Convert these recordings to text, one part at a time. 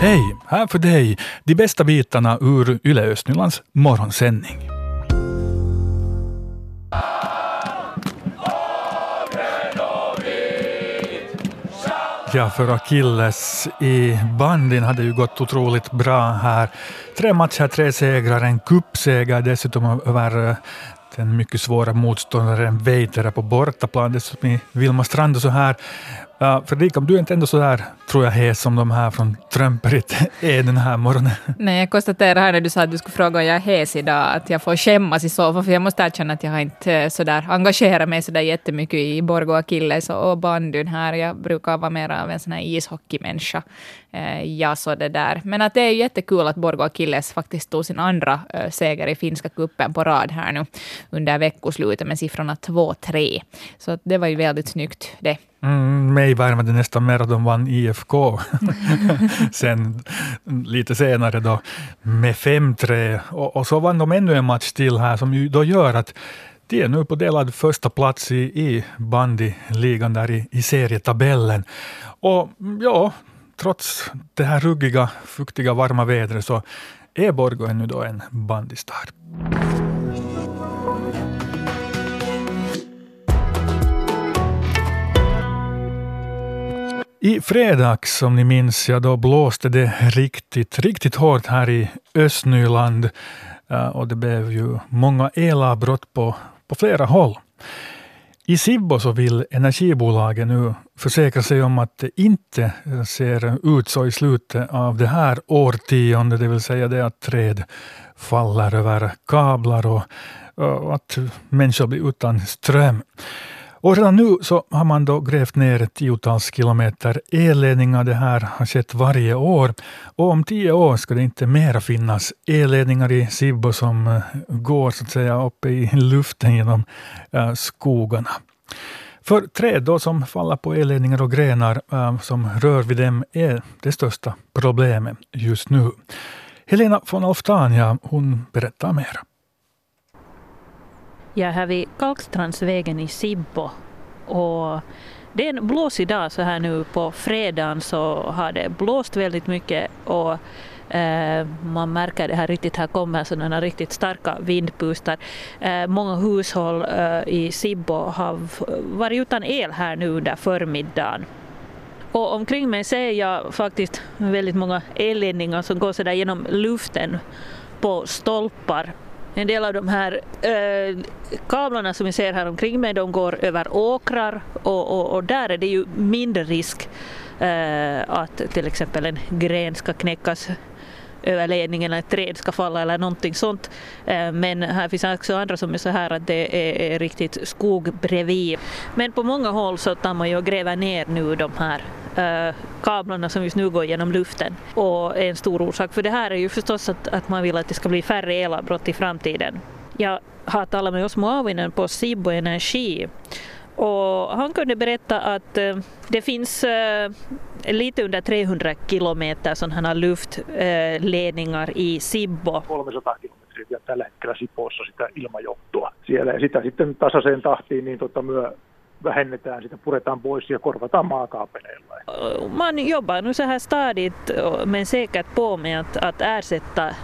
Hej! Här för dig de bästa bitarna ur Yle Östnylands morgonsändning. Ja, för Akilles i bandin hade ju gått otroligt bra här. Tre matcher, tre segrar, en cupseger dessutom över eh, den mycket svåra motståndaren Veitere på bortaplan, dessutom i Vilma Strand och så här. Ja, Fredrika, du är inte ändå så där, tror jag, hes som de här från Trumperit är den här morgonen. Nej, jag konstaterar här när du sa att du skulle fråga om jag är hes idag, att jag får skämmas i så fall, för jag måste erkänna att jag har inte eh, så där engagerat mig så där jättemycket i Borgå Akilles och bandyn här. Jag brukar vara mer av en sån här ishockeymänniska. Eh, ja, så det där. Men att det är jättekul att Borgå Akilles faktiskt tog sin andra äh, seger i finska kuppen på rad här nu under veckoslutet med siffrorna 2-3. Så det var ju väldigt snyggt det. Mm, mig värmade nästan mer att de vann IFK sen lite senare då med 5-3 och, och, så vann de ännu en match till här som ju då gör att de är nu på delad första plats i, i bandyligan där i, i serietabellen. Och mm, ja, trots det här ruggiga, fuktiga, varma vädret så är Borgå ännu då en bandystad. I fredags, som ni minns, ja, då blåste det riktigt, riktigt hårt här i Östnyland och det blev ju många elavbrott på, på flera håll. I Sibbo så vill energibolagen nu försäkra sig om att det inte ser ut så i slutet av det här årtiondet, det vill säga det att träd faller över kablar och, och att människor blir utan ström. Och redan nu så har man då grävt ner tiotals kilometer elledningar. Det här har skett varje år. Och om tio år ska det inte mera finnas elledningar i Sibbo som eh, går så att säga uppe i luften genom äh, skogarna. För träd då som faller på elledningar och grenar äh, som rör vid dem är det största problemet just nu. Helena von Alftania hon berättar mer. Jag är här vid Kalkstrandsvägen i Sibbo och det är en blåsig dag så här nu på fredagen så har det blåst väldigt mycket och eh, man märker det här riktigt, här kommer sådana riktigt starka vindpustar. Eh, många hushåll eh, i Sibbo har varit utan el här nu under förmiddagen. Och omkring mig ser jag faktiskt väldigt många elledningar som går sådär genom luften på stolpar en del av de här äh, kablarna som vi ser här omkring mig de går över åkrar och, och, och där är det ju mindre risk äh, att till exempel en gren ska knäckas över ledningen eller ett träd ska falla eller någonting sånt. Eh, men här finns också andra som är så här att det är, är riktigt skog bredvid. Men på många håll så tar man ju och gräver ner nu de här Eh, kablarna som just nu går genom luften. Och en stor orsak för det här är ju förstås att, att man vill att det ska bli färre elavbrott i framtiden. Jag har talat med Osmo Auvinen på Sibbo Energi och han kunde berätta att eh, det finns eh, lite under 300 kilometer sådana här luftledningar i Sibbo. 300 kilometriä tällä hetkellä Sipoossa sitä ilmajohtoa siellä ja sitä sitten tasaiseen tahtiin niin tota myö vähennetään, sitä puretaan pois ja korvataan maakaapeleilla. Man jobbar nu så här stadigt men säkert på med att, att ersätta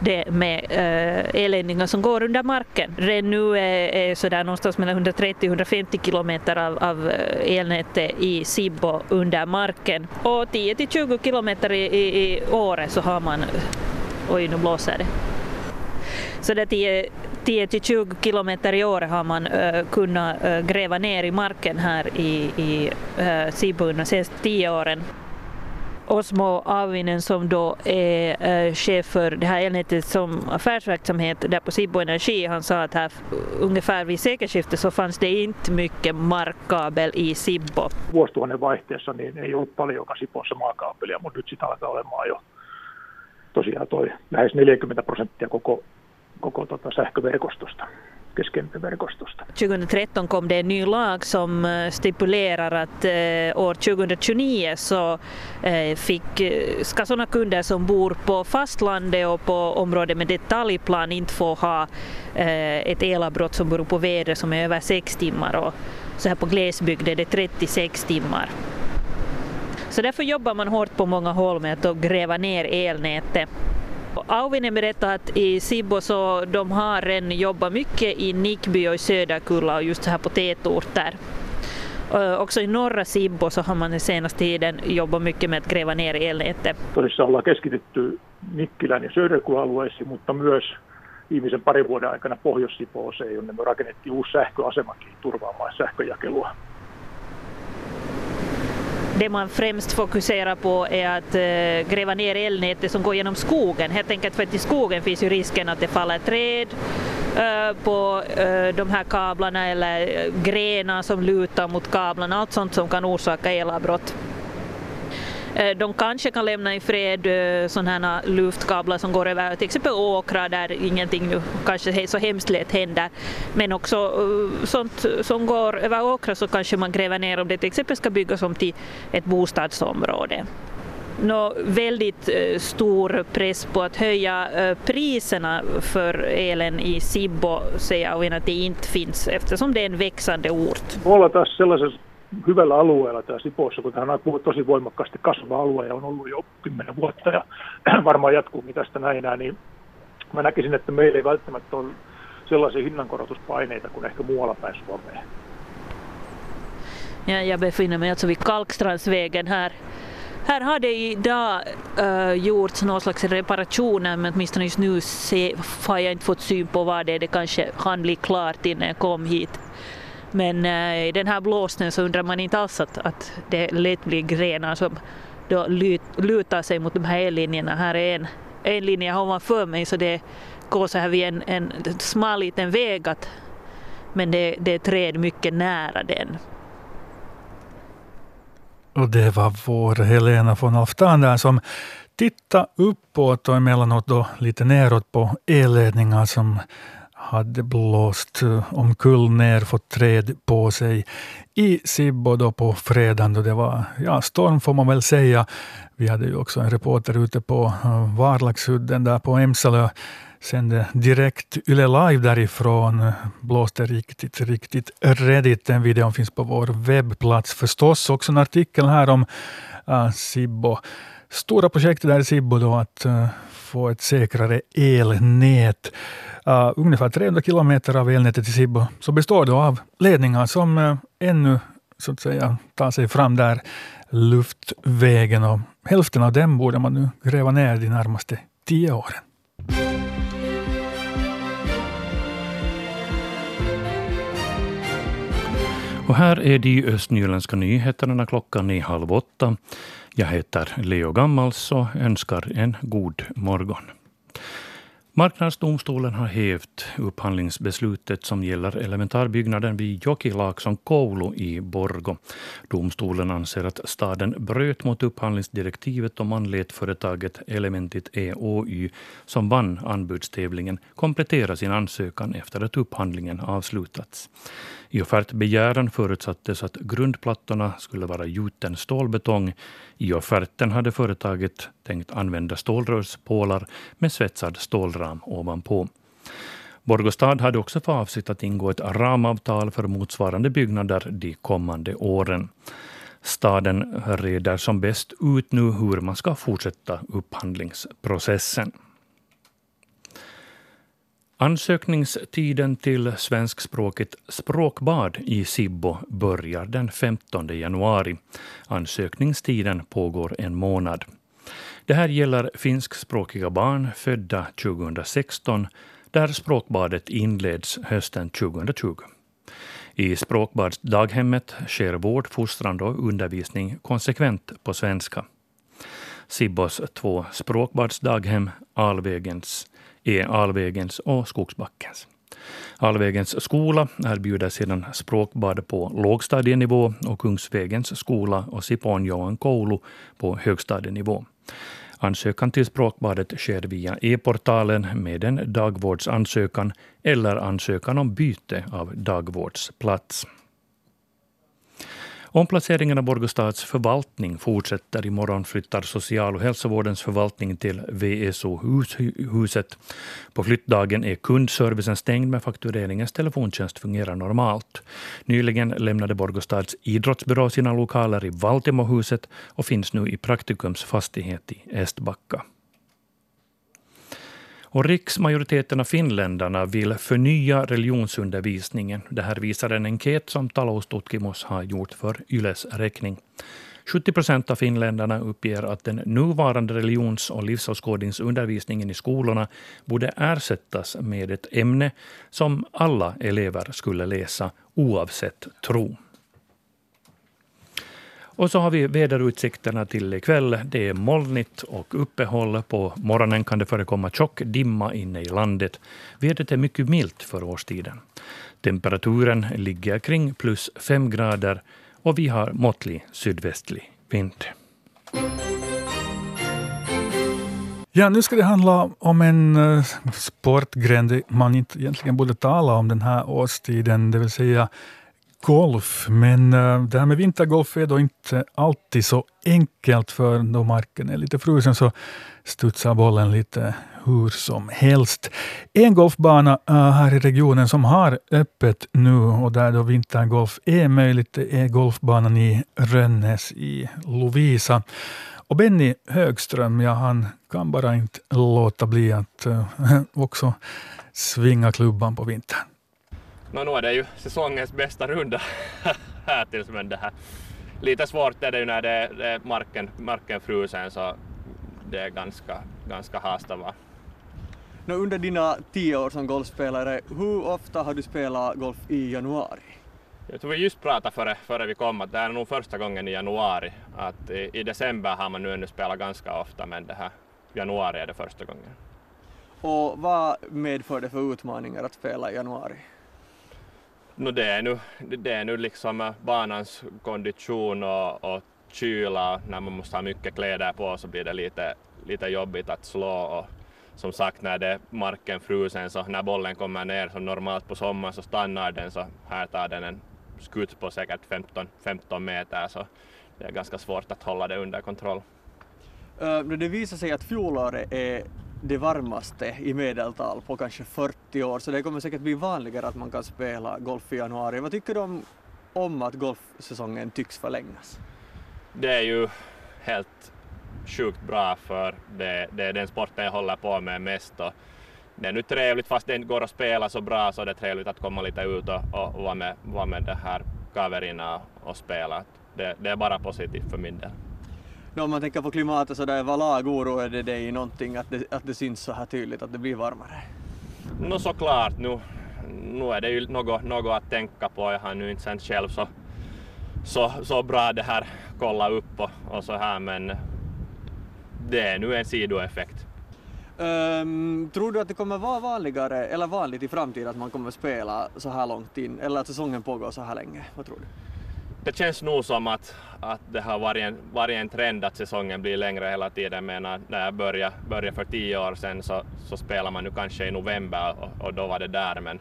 det med äh, elledningar som går under marken. Redan nu är, är sådär någonstans mellan 130-150 kilometer av, av elnätet i Sibbo under marken och 10-20 kilometer i, i, i året så har man, oj nu blåser det, så det 10, 10-20 kilometer i år har man eh, äh, kunnat äh, eh, gräva ner i marken här i, i eh, äh, Sibbo de senaste 10 åren. Osmo Avinen som då är äh, chef för det här elnätet som affärsverksamhet där på Sibbo Energi, han sa att här ungefär vid sekelskiftet så fanns det inte mycket markkabel i Sibbo. Vuosituhannen vaihteessa niin ei ollut paljonkaan Sipossa maakaapelia, mutta nyt sitä alkaa olemaan jo tosiaan toi lähes 40 prosenttia koko koko tota sähköverkostosta verkostosta. 2013 kom det en ny lag som eh, stipulerar att eh, år 2029 så eh, fick, ska sådana kunder som bor på fastlandet och på områden med detaljplan inte få ha ett elavbrott som beror på väder som är över 6 timmar och så här på glesbygd är det 36 timmar. Så därför jobbar man hårt på många håll med att gräva ner elnätet. Auvinen berättade att i Sibbo så de har redan jobbat mycket i Nickby och i Söderkulla och just så här på tätorter. Också i norra Sibbo så har man den senaste tiden jobbat mycket med att gräva ner elnätet. Tosissaan ollaan keskitytty Nikkilän ja Söderkulla-alueisiin, mutta myös viimeisen parin vuoden aikana Pohjois-Sipooseen, jonne me rakennettiin uusi sähköasemakin turvaamaan sähköjakelua. Det man främst fokuserar på är att eh, gräva ner elnätet som går genom skogen. Helt enkelt för att i skogen finns ju risken att det faller träd eh, på eh, de här kablarna eller grenar som lutar mot kablarna, allt sånt som kan orsaka elavbrott. Eh, de kanske kan lämna i fred eh, sådana här eh, luftkablar som går över till exempel åkrar där ingenting nu kanske så hemskt lätt händer. Men också sånt som går över åkrar så kanske man gräver ner om det till exempel ska byggas om till ett bostadsområde. Nå, väldigt stor press på att höja priserna för elen i Sibbo säger Auvin att det inte finns eftersom det är en växande ort hyvällä alueella tämä Sipoossa, kun tämä on tosi voimakkaasti kasvava alue ja on ollut jo kymmenen vuotta ja varmaan jatkuu tästä näinä, niin mä näkisin, että meillä ei välttämättä ole sellaisia hinnankorotuspaineita kuin ehkä muualla päin Suomeen. Ja, jag befinner mig alltså vid Kalkstrandsvägen här. Här har det idag uh, gjorts någon slags reparationer men åtminstone just nu se, har jag inte fått syn på vad det är. Det kanske hann bli klart innan jag kom hit. Men eh, i den här blåsten så undrar man inte alls att, att det lätt blir grenar som då lutar sig mot de här ellinjerna. Här är en, en linje ovanför mig så det går så här vid en, en smal liten väg att, men det, det är träd mycket nära den. Och det var vår Helena von Alftan där som tittade uppåt och emellanåt då lite neråt på elledningar som hade blåst eh, omkull ner, fått träd på sig i Sibbo då på fredagen då det var ja, storm får man väl säga. Vi hade ju också en reporter ute på eh, Varlaxudden där på Emsalö sände direkt Yle Live därifrån. Blåste riktigt, riktigt redigt. Den videon finns på vår webbplats förstås. Också en artikel här om uh, Sibbo. Stora projektet där i Sibbo då att uh, få ett säkrare elnät. Uh, ungefär 300 kilometer av elnätet i Sibbo så består då av ledningar som uh, ännu så att säga tar sig fram där luftvägen och hälften av dem borde man nu gräva ner de närmaste tio åren. Och här är de östnyländska nyheterna klockan är halv åtta. Jag heter Leo Gammals och önskar en god morgon. Marknadsdomstolen har hävt upphandlingsbeslutet som gäller elementarbyggnaden vid Jokilaakson koulu i Borgo. Domstolen anser att staden bröt mot upphandlingsdirektivet om man lät företaget Elementit EOY, som vann anbudstävlingen, komplettera sin ansökan efter att upphandlingen avslutats. I offertbegäran förutsattes att grundplattorna skulle vara gjuten stålbetong. I offerten hade företaget tänkt använda stålrörspålar med svetsad stålram ovanpå. Borgostad hade också för avsikt att ingå ett ramavtal för motsvarande byggnader de kommande åren. Staden reder som bäst ut nu hur man ska fortsätta upphandlingsprocessen. Ansökningstiden till svenskspråkigt språkbad i Sibbo börjar den 15 januari. Ansökningstiden pågår en månad. Det här gäller finskspråkiga barn födda 2016 där språkbadet inleds hösten 2020. I språkbadsdaghemmet sker vård, fostran och undervisning konsekvent på svenska. Sibbos två språkbadsdaghem, Alvägens är Alvägens och Skogsbackens. Alvägens skola erbjuder sedan språkbad på lågstadienivå och Kungsvägens skola och Sipoonjoen koulu på högstadienivå. Ansökan till språkbadet sker via e-portalen med en dagvårdsansökan eller ansökan om byte av dagvårdsplats. Omplaceringen av Borgostads förvaltning fortsätter. Imorgon flyttar social och hälsovårdens förvaltning till VSO-huset. På flyttdagen är kundservicen stängd men faktureringens telefontjänst fungerar normalt. Nyligen lämnade Borgostads idrottsbyrå sina lokaler i Valtimohuset och finns nu i Praktikums fastighet i Estbacka. Och riksmajoriteten av finländarna vill förnya religionsundervisningen. Det här visar en enkät som Talous Tutkimos har gjort för Yles räkning. 70 procent av finländarna uppger att den nuvarande religions och livsåskådningsundervisningen i skolorna borde ersättas med ett ämne som alla elever skulle läsa oavsett tro. Och så har vi väderutsikterna till ikväll. Det är molnigt och uppehåll. På morgonen kan det förekomma tjock dimma inne i landet. Vädret är mycket milt för årstiden. Temperaturen ligger kring plus fem grader och vi har måttlig sydvästlig vind. Ja, nu ska det handla om en eh, sportgren man inte egentligen borde tala om den här årstiden, det vill säga golf, men uh, det här med vintergolf är då inte alltid så enkelt för då marken är lite frusen så studsar bollen lite hur som helst. En golfbana uh, här i regionen som har öppet nu och där då vintergolf är möjligt är golfbanan i Rönnäs i Lovisa. Och Benny Högström, ja, han kan bara inte låta bli att uh, också svinga klubban på vintern. No, nu är det ju säsongens bästa runda här tills men det här lite svårt är det ju när det är, det är marken, marken frusen så det är ganska, ganska hastava. No, under dina tio år som golfspelare, hur ofta har du spelat golf i januari? Jag tror vi just pratade före, före vi kom att det här är nog första gången i januari. Att i, i december har man nu ännu spelat ganska ofta men det här januari är det första gången. Och vad medför det för utmaningar att spela i januari? No, det, är nu, det är nu liksom eh, banans kondition och, och kyla. När man måste ha mycket kläder på så blir det lite, lite jobbigt att slå. Och som sagt, när det är marken frusen så när bollen kommer ner som normalt på sommaren så stannar den så här tar den en skutt på säkert 15, 15 meter så det är ganska svårt att hålla det under kontroll. Uh, det visar sig att fjolåret är det varmaste i medeltal på kanske 40 år, så det kommer säkert bli vanligare att man kan spela golf i januari. Vad tycker du om, om att golfsäsongen tycks förlängas? Det är ju helt sjukt bra för det, det är den sporten jag håller på med mest och det är nu trevligt fast det inte går att spela så bra så det är trevligt att komma lite ut och, och vara med, vara med det här kaverina och spela. Det, det är bara positivt för min del. No, om man tänker på klimatet så där överlag oroar det dig någonting att det, att det syns så här tydligt att det blir varmare? No såklart, nu, nu är det ju något, något att tänka på. Jag har nu inte sen själv så, så, så bra det här kolla upp och, och så här men det är nu en sidoeffekt. Um, tror du att det kommer vara vanligare eller vanligt i framtiden att man kommer spela så här långt in eller att säsongen pågår så här länge? Vad tror du? Det känns nog som att, att det har varit en, varit en trend att säsongen blir längre hela tiden. Men när jag började, började för tio år sedan så, så spelade man ju kanske i november och, och, då var det där. Men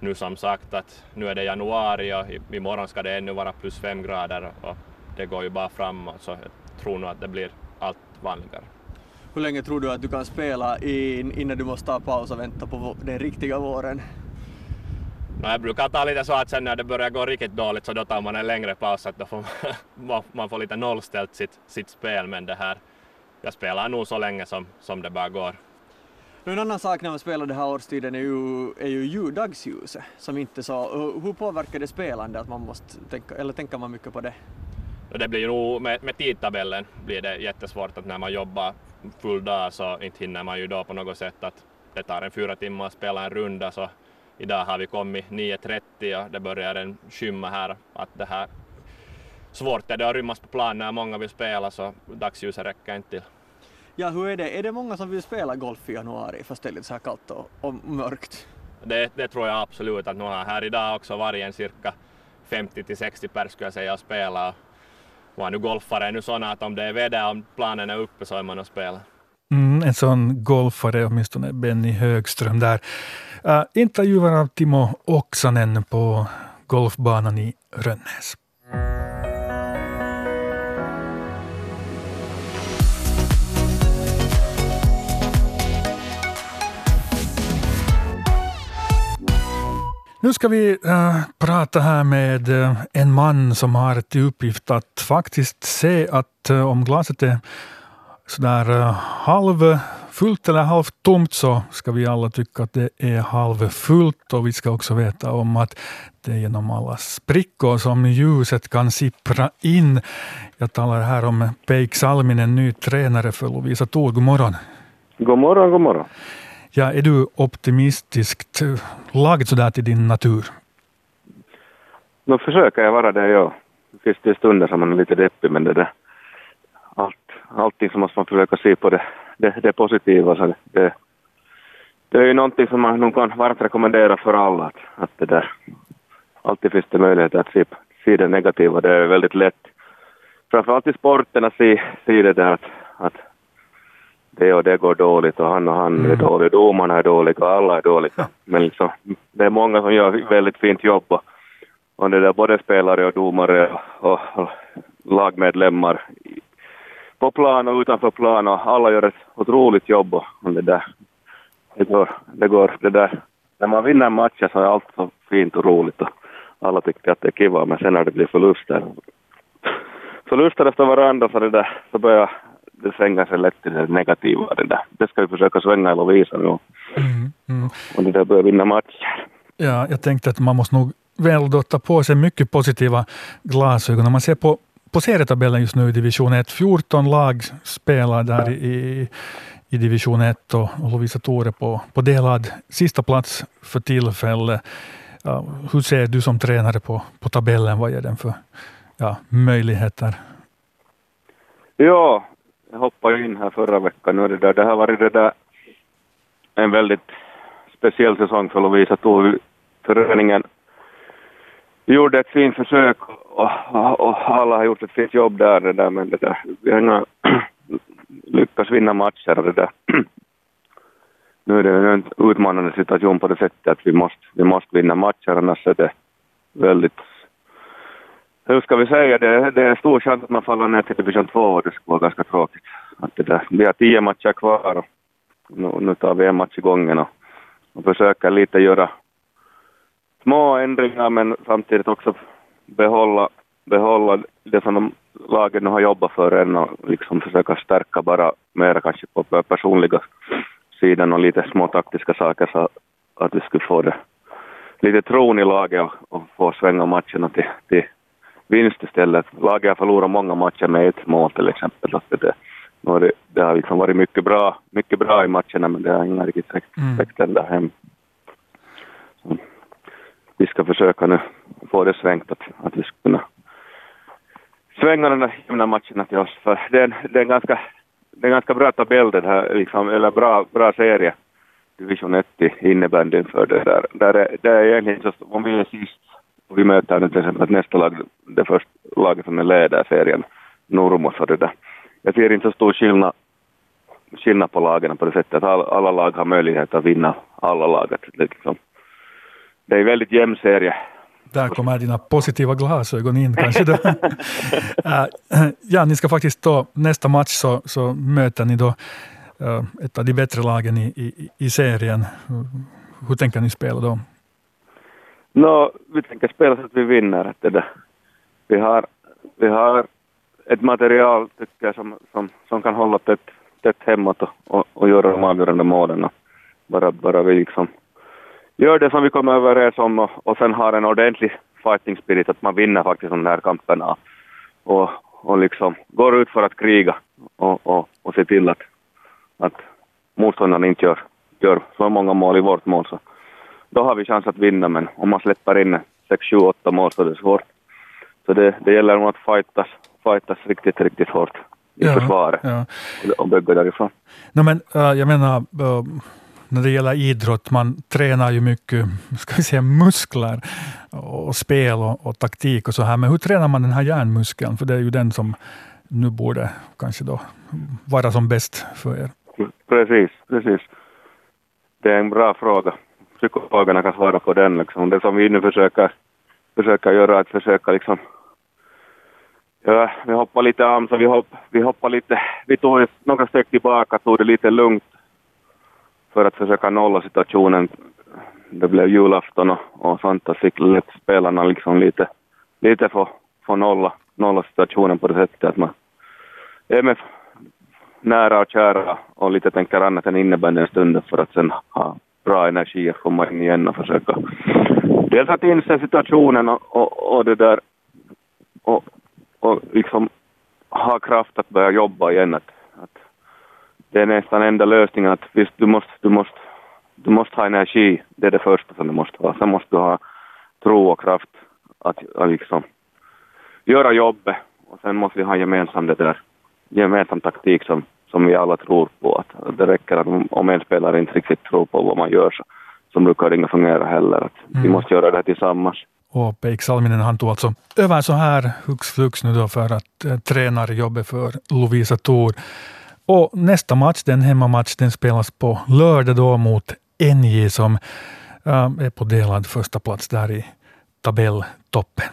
nu som sagt att nu är det januari och imorgon ska det ännu vara plus fem grader och det går ju bara framåt så jag tror nog att det blir allt vanligare. Hur länge tror du att du kan spela in, innan du måste ta paus och vänta på den riktiga våren? Jag brukar ta lite så att sen när det börjar gå riktigt dåligt så då tar man en längre paus att då får man, man får lite nollställt sitt, sitt spel men det här, jag spelar nog så länge som, som det bara går. En annan sak när man spelar den här årstiden är ju, är ju ljudagsljuset som inte så, hur påverkar det spelande att man måste tänka, eller tänker man mycket på det? Det blir nog med, med tidtabellen blir det jättesvårt att när man jobbar full dag så inte hinner man ju då på något sätt att det tar en fyra timmar att spela en runda så idag har vi kommit 9.30 och det börjar en skymma här att det här svårt är det att rymmas på plan när många vill spela så dagsljuset räcker inte till. Ja, hur är det? Är det många som vill spela golf i januari fast det är lite så här kallt och, och mörkt? Det, det, tror jag absolut att nu har här idag också varit en cirka 50 till 60 pers skulle jag säga och spela. Var nu golfare är nu sådana att om det är väder, om planen är uppe så är man och spela. Mm, en sån golfare, åtminstone Benny Högström där. Äh, uh, intervjuer av Timo Oksanen på golfbanan i Rönnäs. Nu ska vi äh, prata här med äh, en man som har till uppgift att faktiskt se att äh, om glaset är sådär äh, halv halvfullt eller halvt tomt så ska vi alla tycka att det är halvfullt och vi ska också veta om att det är genom alla sprickor som ljuset kan sippra in. Jag talar här om Peik Salminen, ny tränare för Lovisa Thor. God morgon. God morgon, god morgon. Ja, är du optimistiskt lagd sådär till din natur? Nu försöker jag vara det, ja. Det finns det stunder som man är lite deppig, men det där, allt, allting så måste man försöka se på det, det, det positiva. Så det, det är ju någonting som man nog kan varmt rekommendera för alla. Att, att det där, alltid finns det möjlighet att se, se det negativa. Det är väldigt lätt, framförallt i sporten, att se, se det där att, att det och det går dåligt och han och han är Mm. dålig, domarna är dåliga, alla är dåliga. Men liksom, det är många som gör väldigt fint jobb och, och det där både spelare och domare och, och, lagmedlemmar på plan och utanför plan och alla gör ett otroligt jobb och, det där, det går, det går, det där, när man vinner matcher så är allt så fint och roligt och alla tycker att det är kiva men sen när det blir förluster förluster efter varandra så det där, så börjar det svänga sig lätt till det negativa. Det, där. det ska vi försöka svänga i Lovisa nu Mm, mm. och det där börjar vinna matcher. Ja, jag tänkte att man måste nog väl då ta på sig mycket positiva glasögon. Om man ser på, på serietabellen just nu i division 1, 14 lag spelar där i, i division 1 och, och Lovisa Tore på, på delad sista plats för tillfället. Ja, hur ser du som tränare på, på tabellen? Vad ger den för ja, möjligheter? Ja, jag hoppade ju in här förra veckan det där, det har varit det där en väldigt speciell säsong för Lovisa Tore. Föreningen gjorde ett fint försök och, och, alla har gjort ett fint jobb där, det där men det där, vi har inga lyckats vinna matcher och det där. Nu är det en utmanande situation på det sättet att vi måste, vi måste vinna matcher annars är det väldigt hur ska vi säga, det, det är stor chans att man faller ner till division 2 och det skulle vara ganska tråkigt. Att det där, vi har tio matcher kvar och nu, nu tar vi en match i gången och, och försöker lite göra små ändringar men samtidigt också behålla, behålla det som de lagen har jobbat för än och liksom försöka stärka bara mer kanske på personliga sidan och lite små taktiska saker så att vi skulle få det lite tron i laget och, och få svänga matcherna till, till vinst istället. Laget har förlorat många matcher med ett mål till exempel. Att det, det, det har liksom varit mycket bra, mycket bra i matcherna men det har inte riktigt räckt Mm. ända hem. Så vi ska försöka nu få det svängt att, att vi ska kunna svänga de där jämna matcherna till oss. För det är en, det är en, ganska, det är en ganska bra tabell det här, liksom, eller bra, bra serie. Division 1 i innebandyn för det där. där är, det är egentligen så om vi är sist och vi möter nu till exempel nästa lag, det första laget som är leder serien, Nurmos och det där. Jag ser inte så stor skillnad, skillnad på lagen på det sättet att alla, alla lag har möjlighet att vinna alla laget. Liksom, det är en väldigt jämn serie. Där kommer dina positiva glasögon in kanske. Då. Äh, ja, ni ska faktiskt då, nästa match så, så möter ni då äh, ett av de bättre lagen i, i, i serien. Hur tänker ni spela då? Nå, vi tänker spela så att vi vinner. Det där. Vi, har, vi har ett material tycker jag, som, som, som kan hålla tätt, tätt hemåt och, och, och göra de avgörande målen. Bara, bara vi liksom gör det som vi kommer överens om och, och sen har en ordentlig fighting spirit, att man vinner faktiskt de här kamperna och, och liksom går ut för att kriga och, och, och se till att, att motståndaren inte gör, gör så många mål i vårt mål. Så då har vi chans att vinna, men om man släpper in 6, 7, 8 mål så är det svårt. Så det, det gäller nog att fightas, fightas riktigt, riktigt hårt i Ja, försvaret Ja. och bygga därifrån. No, men, äh, jag menar, äh, när det gäller idrott, man tränar ju mycket ska vi säga, muskler och spel och, och taktik och så här. Men hur tränar man den här hjärnmuskeln? För det är ju den som nu borde kanske då vara som bäst för er. Precis, precis. Det är en bra fråga. Psykologerna kan svara på den. Liksom. Det som vi nu försöker, försöker göra är att försöka liksom Ja, vi hoppar lite AMS så vi, hopp, vi hoppar lite, vi tog några steg tillbaka, tog det lite lugnt för att försöka nolla situationen. Det blev julafton och, och sånt fick lätt spelarna liksom lite, lite få, få nolla, nolla situationen på det sättet att man är med nära och kära och lite tänker annat än innebandy en stund för att sen ha bra energi att komma in igen och försöka dels att inse situationen och, och, och det där och, och liksom ha kraft att börja jobba igen. Att det är nästan enda lösningen att visst, du måste, du måste, du måste ha energi, det är det första som du måste ha. Sen måste du ha tro och kraft att, att liksom göra jobbet och sen måste vi ha gemensam det där, gemensam taktik som, som vi alla tror på. Att det räcker att om en spelare inte riktigt tror på vad man gör så, så brukar det inte fungera heller. Att mm. Vi måste göra det tillsammans. Och Peik Salminen han tog alltså över så här hux flux nu då för att eh, tränarjobbet för Lovisa Thor. Och nästa match, den hemmamatch, den spelas på lördag då mot NJ som äh, är på delad första plats där i tabelltoppen.